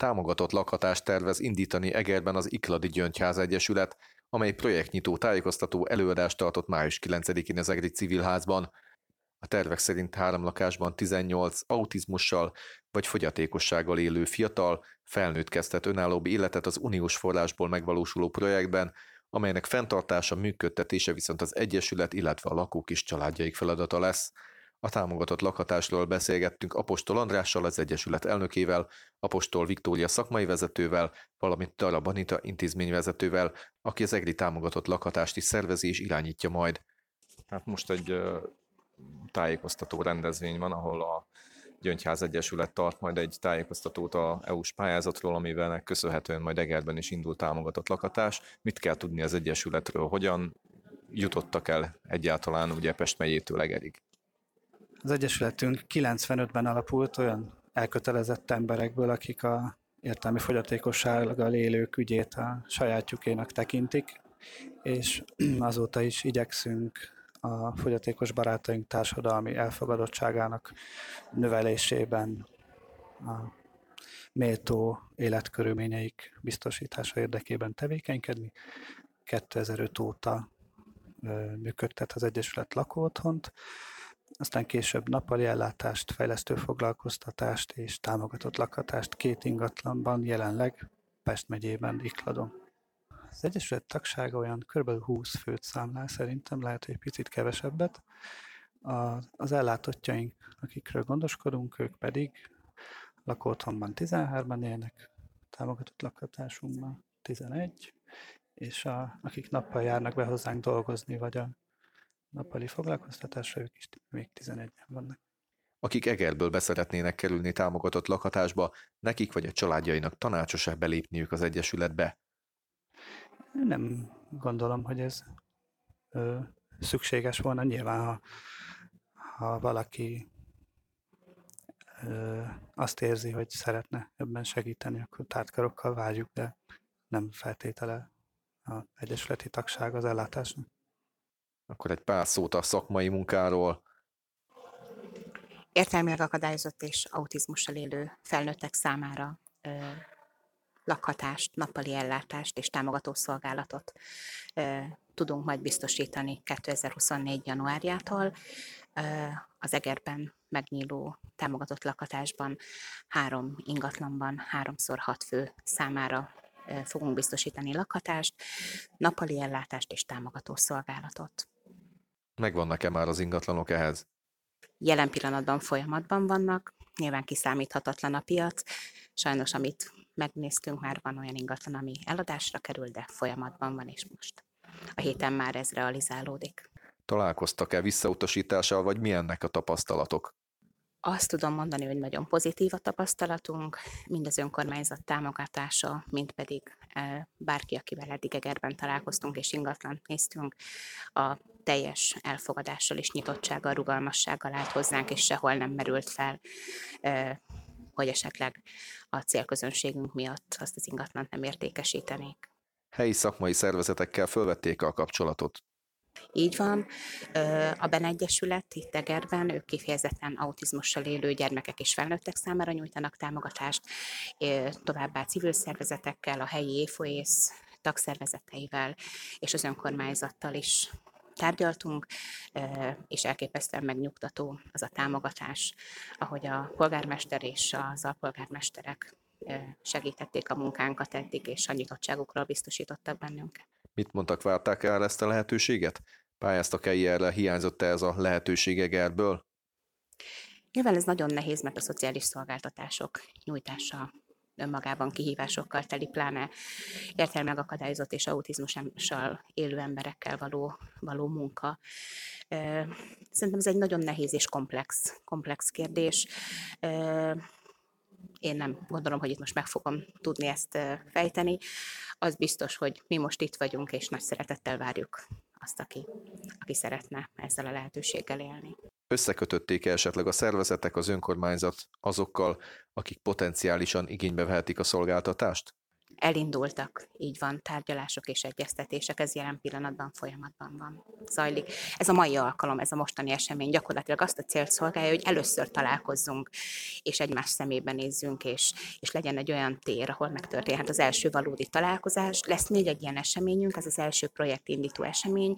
Támogatott lakhatást tervez indítani Egerben az Ikladi Gyöngyház Egyesület, amely projektnyitó tájékoztató előadást tartott május 9-én az Egri Civilházban. A tervek szerint három lakásban 18 autizmussal vagy fogyatékossággal élő fiatal, felnőtt kezdhet önállóbb életet az uniós forrásból megvalósuló projektben, amelynek fenntartása, működtetése viszont az Egyesület, illetve a lakók és családjaik feladata lesz. A támogatott lakhatásról beszélgettünk Apostol Andrással, az Egyesület elnökével, Apostol Viktória szakmai vezetővel, valamint Tara Banita intézményvezetővel, aki az EGRI támogatott lakhatást is szervezi és irányítja majd. Hát most egy tájékoztató rendezvény van, ahol a Gyöngyház Egyesület tart majd egy tájékoztatót a EU-s pályázatról, amivel köszönhetően majd Egerben is indul támogatott lakatás. Mit kell tudni az Egyesületről, hogyan jutottak el egyáltalán ugye Pest megyétől Egerig? Az Egyesületünk 95-ben alapult olyan elkötelezett emberekből, akik a értelmi fogyatékossággal élők ügyét a sajátjukénak tekintik, és azóta is igyekszünk a fogyatékos barátaink társadalmi elfogadottságának növelésében, a méltó életkörülményeik biztosítása érdekében tevékenykedni. 2005 óta működtet az Egyesület lakóotthont, aztán később nappali ellátást, fejlesztő foglalkoztatást és támogatott lakhatást két ingatlanban, jelenleg Pest megyében, Ikladon. Az Egyesület tagsága olyan kb. 20 főt számlál szerintem, lehet, hogy picit kevesebbet. Az ellátottjaink, akikről gondoskodunk, ők pedig lakóotthonban 13-an élnek, támogatott lakhatásunkban 11, és a, akik nappal járnak be hozzánk dolgozni, vagy a nappali foglalkoztatásra, ők is még 11-en vannak. Akik Egerből beszeretnének kerülni támogatott lakhatásba, nekik vagy a családjainak tanácsos-e belépniük az Egyesületbe? Nem gondolom, hogy ez ö, szükséges volna. Nyilván, ha, ha valaki ö, azt érzi, hogy szeretne ebben segíteni, akkor tártkarokkal várjuk, de nem feltétele a egyesületi tagság az ellátásnak. Akkor egy pár szót a szakmai munkáról. Értelmileg akadályozott és autizmussal élő felnőttek számára ö, lakhatást, nappali ellátást és támogató szolgálatot ö, tudunk majd biztosítani 2024. januárjától. Ö, az Egerben megnyíló támogatott lakhatásban három ingatlanban háromszor hat fő számára fogunk biztosítani lakhatást, nappali ellátást és támogató szolgálatot. Megvannak-e már az ingatlanok ehhez? Jelen pillanatban folyamatban vannak, nyilván kiszámíthatatlan a piac. Sajnos, amit megnéztünk, már van olyan ingatlan, ami eladásra kerül, de folyamatban van, és most a héten már ez realizálódik. Találkoztak-e visszautasítással, vagy milyennek a tapasztalatok? Azt tudom mondani, hogy nagyon pozitív a tapasztalatunk, mind az önkormányzat támogatása, mind pedig e, bárki, akivel eddig Egerben találkoztunk és ingatlan néztünk, a teljes elfogadással és nyitottsággal, rugalmassággal állt hozzánk, és sehol nem merült fel, hogy esetleg a célközönségünk miatt azt az ingatlant nem értékesítenék. Helyi szakmai szervezetekkel fölvették a kapcsolatot. Így van. A Ben Egyesület itt Egerben, ők kifejezetten autizmussal élő gyermekek és felnőttek számára nyújtanak támogatást, továbbá civil szervezetekkel, a helyi éfoész tagszervezeteivel és az önkormányzattal is tárgyaltunk, és elképesztően megnyugtató az a támogatás, ahogy a polgármester és az alpolgármesterek segítették a munkánkat eddig, és a nyitottságukról biztosítottak bennünket. Mit mondtak, várták el ezt a lehetőséget? Pályáztak-e ilyenre, hiányzott-e ez a lehetőség Egerből? Nyilván ez nagyon nehéz, mert a szociális szolgáltatások nyújtása önmagában kihívásokkal teli, pláne értelme akadályozott és autizmussal élő emberekkel való, való munka. Szerintem ez egy nagyon nehéz és komplex, komplex kérdés. Én nem gondolom, hogy itt most meg fogom tudni ezt fejteni az biztos, hogy mi most itt vagyunk, és nagy szeretettel várjuk azt, aki, aki szeretne ezzel a lehetőséggel élni. Összekötötték -e esetleg a szervezetek, az önkormányzat azokkal, akik potenciálisan igénybe vehetik a szolgáltatást? Elindultak, így van, tárgyalások és egyeztetések, ez jelen pillanatban folyamatban van, zajlik. Ez a mai alkalom, ez a mostani esemény gyakorlatilag azt a célt szolgálja, hogy először találkozzunk, és egymás szemébe nézzünk, és, és legyen egy olyan tér, ahol megtörténhet az első valódi találkozás. Lesz még egy ilyen eseményünk, ez az első projektindító esemény,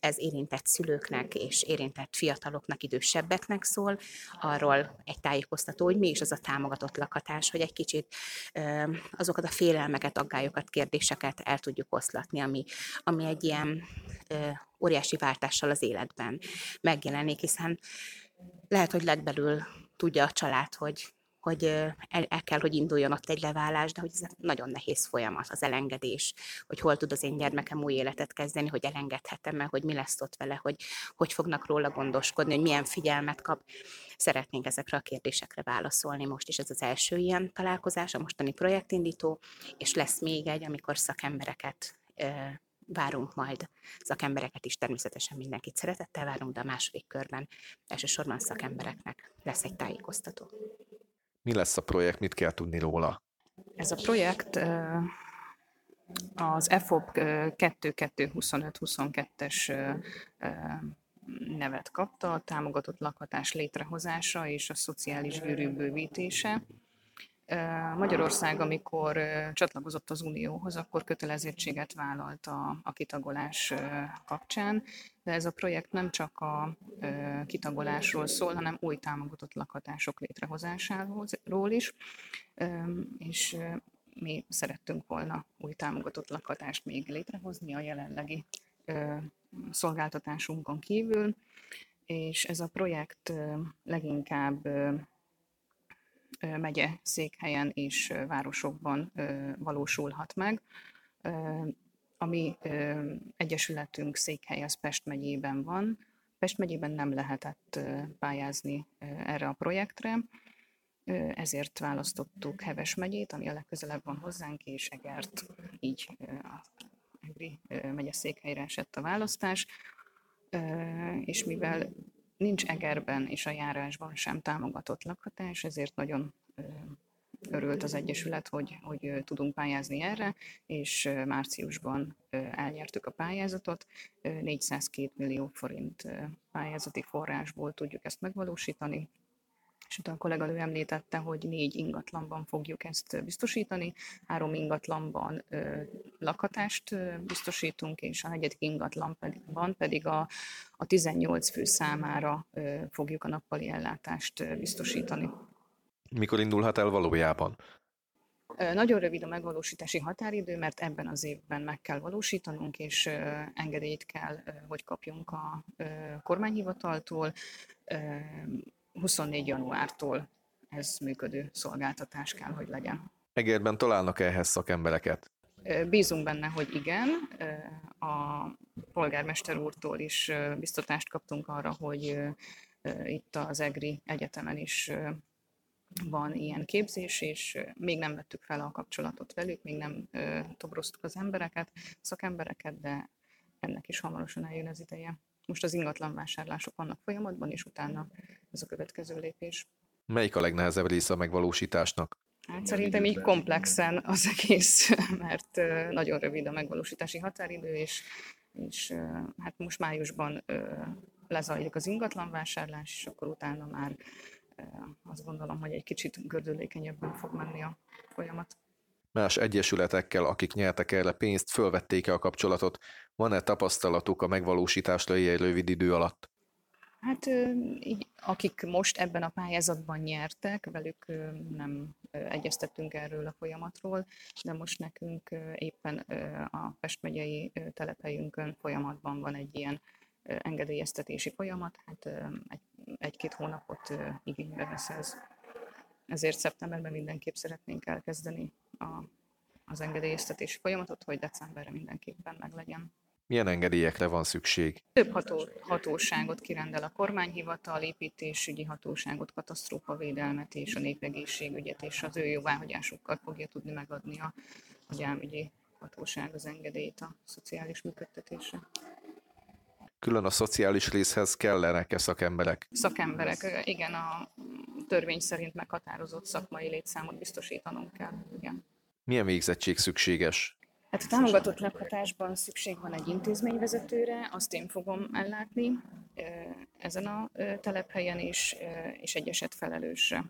ez érintett szülőknek és érintett fiataloknak, idősebbeknek szól, arról egy tájékoztató, hogy mi is az a támogatott lakhatás, hogy egy kicsit azokat a félelmeket, aggályokat, kérdéseket el tudjuk oszlatni, ami, ami egy ilyen óriási váltással az életben megjelenik, hiszen lehet, hogy legbelül tudja a család, hogy hogy el, el kell, hogy induljon ott egy leválás, de hogy ez nagyon nehéz folyamat, az elengedés, hogy hol tud az én gyermekem új életet kezdeni, hogy elengedhetem-e, hogy mi lesz ott vele, hogy hogy fognak róla gondoskodni, hogy milyen figyelmet kap. Szeretnénk ezekre a kérdésekre válaszolni most is ez az első ilyen találkozás, a mostani projektindító, és lesz még egy, amikor szakembereket várunk majd szakembereket is, természetesen mindenkit szeretettel várunk, de a második körben elsősorban szakembereknek lesz egy tájékoztató. Mi lesz a projekt, mit kell tudni róla? Ez a projekt az EFOP 2225-22-es nevet kapta, a támogatott lakhatás létrehozása és a szociális gyűrű bővítése. Magyarország, amikor csatlakozott az Unióhoz, akkor kötelezettséget vállalt a, a kitagolás kapcsán, de ez a projekt nem csak a kitagolásról szól, hanem új támogatott lakhatások létrehozásáról is, és mi szerettünk volna új támogatott lakhatást még létrehozni a jelenlegi szolgáltatásunkon kívül, és ez a projekt leginkább megye székhelyen és városokban valósulhat meg. A mi egyesületünk székhely az Pest megyében van. Pest megyében nem lehetett pályázni erre a projektre, ezért választottuk Heves megyét, ami a legközelebb van hozzánk, és Egert, így a Egri megye székhelyre esett a választás. És mivel nincs Egerben és a járásban sem támogatott lakhatás, ezért nagyon örült az Egyesület, hogy, hogy tudunk pályázni erre, és márciusban elnyertük a pályázatot. 402 millió forint pályázati forrásból tudjuk ezt megvalósítani, és utána a kolléganő említette, hogy négy ingatlanban fogjuk ezt biztosítani, három ingatlanban ö, lakhatást ö, biztosítunk, és a negyedik ingatlanban pedig a, a 18 fő számára ö, fogjuk a nappali ellátást biztosítani. Mikor indulhat el valójában? Nagyon rövid a megvalósítási határidő, mert ebben az évben meg kell valósítanunk, és engedélyt kell, hogy kapjunk a kormányhivataltól. 24 januártól ez működő szolgáltatás kell, hogy legyen. Egerben találnak ehhez szakembereket? Bízunk benne, hogy igen. A polgármester úrtól is biztatást kaptunk arra, hogy itt az EGRI Egyetemen is van ilyen képzés, és még nem vettük fel a kapcsolatot velük, még nem tobroztuk az embereket, szakembereket, de ennek is hamarosan eljön az ideje. Most az ingatlan vásárlások vannak folyamatban, és utána ez a következő lépés. Melyik a legnehezebb része a megvalósításnak? Hát szerintem így komplexen az egész, mert nagyon rövid a megvalósítási határidő, és, és hát most májusban lezajlik az ingatlanvásárlás, és akkor utána már azt gondolom, hogy egy kicsit gördülékenyebben fog menni a folyamat más egyesületekkel, akik nyertek erre pénzt, fölvették-e a kapcsolatot? Van-e tapasztalatuk a megvalósításra ilyen rövid idő alatt? Hát akik most ebben a pályázatban nyertek, velük nem egyeztettünk erről a folyamatról, de most nekünk éppen a Pest megyei telephelyünkön folyamatban van egy ilyen engedélyeztetési folyamat, hát egy, egy-két hónapot igénybe vesz ez. Ezért szeptemberben mindenképp szeretnénk elkezdeni a, az engedélyeztetési folyamatot, hogy decemberre mindenképpen meg legyen. Milyen engedélyekre van szükség? Több ható, hatóságot kirendel a kormányhivatal, építésügyi hatóságot, katasztrófavédelmet és a népegészségügyet, és az ő jóváhagyásukkal fogja tudni megadni a, a gyámügyi hatóság az engedélyt a szociális működtetésre. Külön a szociális részhez kellenek-e szakemberek? Szakemberek, igen, a törvény szerint meghatározott szakmai létszámot biztosítanunk kell, igen. Milyen végzettség szükséges? Hát a támogatott lakhatásban szükség van egy intézményvezetőre, azt én fogom ellátni ezen a telephelyen is, és egy esetfelelősre.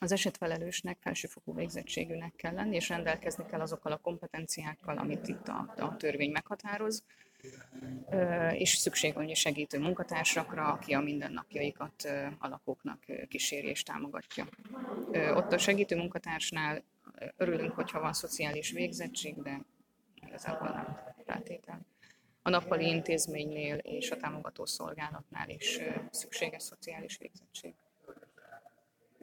Az esetfelelősnek felsőfokú végzettségűnek kell lenni, és rendelkezni kell azokkal a kompetenciákkal, amit itt a, a törvény meghatároz, és szükség van segítő munkatársakra, aki a mindennapjaikat a lakóknak kíséri és támogatja. Ott a segítő munkatársnál örülünk, hogyha van szociális végzettség, de igazából nem feltétel. A nappali intézménynél és a támogató szolgálatnál is szükséges szociális végzettség.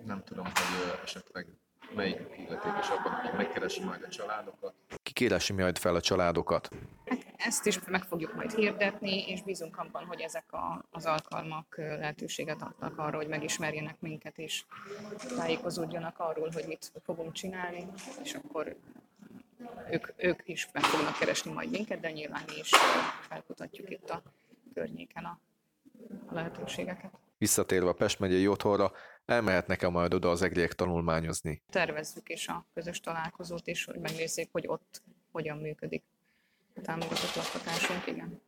Nem tudom, hogy esetleg melyik illetékes abban, hogy megkeresi majd a családokat. Ki keresi majd fel a családokat? Hát ezt is meg fogjuk majd hirdetni, és bízunk abban, hogy ezek a, az alkalmak lehetőséget adnak arra, hogy megismerjenek minket, és tájékozódjanak arról, hogy mit fogunk csinálni, és akkor ők, ők is meg fognak keresni majd minket, de nyilván mi is felkutatjuk itt a környéken a, a lehetőségeket. Visszatérve a Pest megyei otthonra, elmehetnek-e majd oda az egriek tanulmányozni? Tervezzük is a közös találkozót, és hogy megnézzék, hogy ott hogyan működik támogatott lakhatásunk, igen.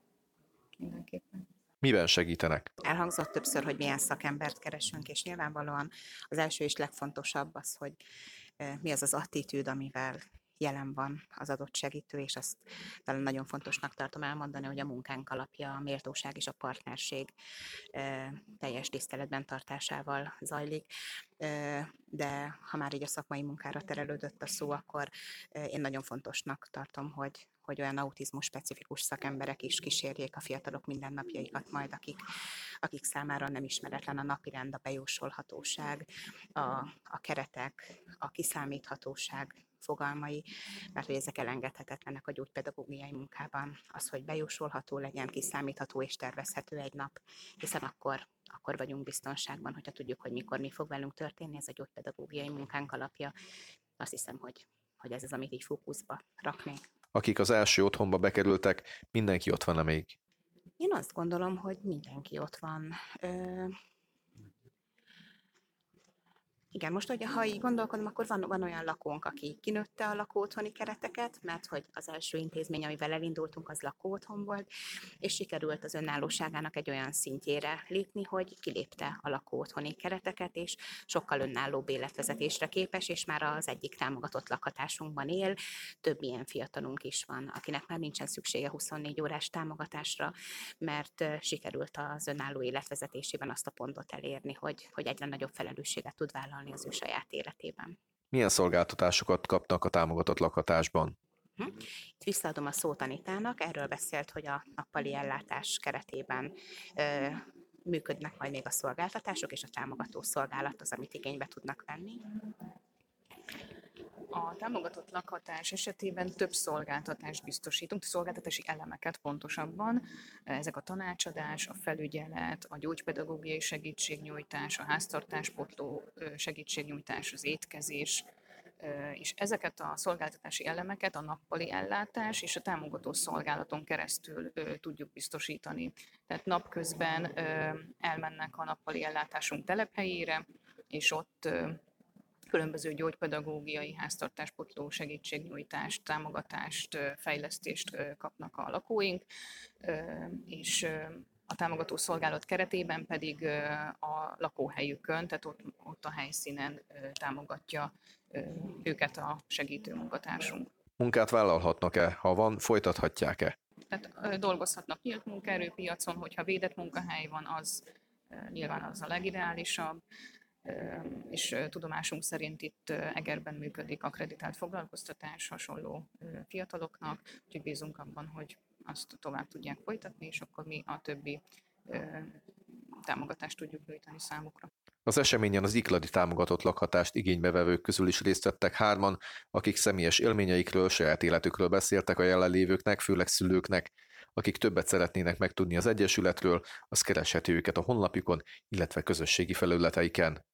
Mindenképpen. Miben segítenek? Elhangzott többször, hogy milyen szakembert keresünk, és nyilvánvalóan az első és legfontosabb az, hogy mi az az attitűd, amivel jelen van az adott segítő, és azt talán nagyon fontosnak tartom elmondani, hogy a munkánk alapja a méltóság és a partnerség teljes tiszteletben tartásával zajlik. De ha már így a szakmai munkára terelődött a szó, akkor én nagyon fontosnak tartom, hogy, hogy olyan autizmus specifikus szakemberek is kísérjék a fiatalok mindennapjaikat majd, akik, akik számára nem ismeretlen a napirend, a bejósolhatóság, a, a keretek, a kiszámíthatóság, fogalmai, mert hogy ezek elengedhetetlenek a gyógypedagógiai munkában. Az, hogy bejósolható legyen, kiszámítható és tervezhető egy nap, hiszen akkor, akkor vagyunk biztonságban, hogyha tudjuk, hogy mikor mi fog velünk történni, ez a gyógypedagógiai munkánk alapja. Azt hiszem, hogy, hogy ez az, amit így fókuszba raknék. Akik az első otthonba bekerültek, mindenki ott van-e még? Én azt gondolom, hogy mindenki ott van. Ö, igen, most, hogy ha így gondolkodom, akkor van, van olyan lakónk, aki kinőtte a lakóotthoni kereteket, mert hogy az első intézmény, amivel elindultunk, az lakóotthon volt, és sikerült az önállóságának egy olyan szintjére lépni, hogy kilépte a lakóotthoni kereteket, és sokkal önállóbb életvezetésre képes, és már az egyik támogatott lakhatásunkban él. Több ilyen fiatalunk is van, akinek már nincsen szüksége 24 órás támogatásra, mert sikerült az önálló életvezetésében azt a pontot elérni, hogy, hogy egyre nagyobb felelősséget tud vállalni használni az ő saját életében. Milyen szolgáltatásokat kapnak a támogatott lakhatásban? Hm? Itt visszaadom a szót Anitának, erről beszélt, hogy a nappali ellátás keretében ö, működnek majd még a szolgáltatások, és a támogató szolgálat az, amit igénybe tudnak venni. A támogatott lakhatás esetében több szolgáltatást biztosítunk, szolgáltatási elemeket pontosabban. Ezek a tanácsadás, a felügyelet, a gyógypedagógiai segítségnyújtás, a háztartáspotló segítségnyújtás, az étkezés, és ezeket a szolgáltatási elemeket a nappali ellátás és a támogató szolgálaton keresztül tudjuk biztosítani. Tehát napközben elmennek a nappali ellátásunk telephelyére, és ott különböző gyógypedagógiai háztartáspotló segítségnyújtást, támogatást, fejlesztést kapnak a lakóink, és a támogató szolgálat keretében pedig a lakóhelyükön, tehát ott, ott a helyszínen támogatja őket a segítő munkatársunk. Munkát vállalhatnak-e? Ha van, folytathatják-e? Tehát dolgozhatnak nyílt munkaerőpiacon, hogyha védett munkahely van, az nyilván az a legideálisabb és tudomásunk szerint itt Egerben működik a kreditált foglalkoztatás hasonló fiataloknak, úgyhogy bízunk abban, hogy azt tovább tudják folytatni, és akkor mi a többi támogatást tudjuk nyújtani számukra. Az eseményen az ikladi támogatott lakhatást igénybevevők közül is részt vettek hárman, akik személyes élményeikről, saját életükről beszéltek a jelenlévőknek, főleg szülőknek. Akik többet szeretnének megtudni az Egyesületről, az kereshető őket a honlapjukon, illetve közösségi felületeiken.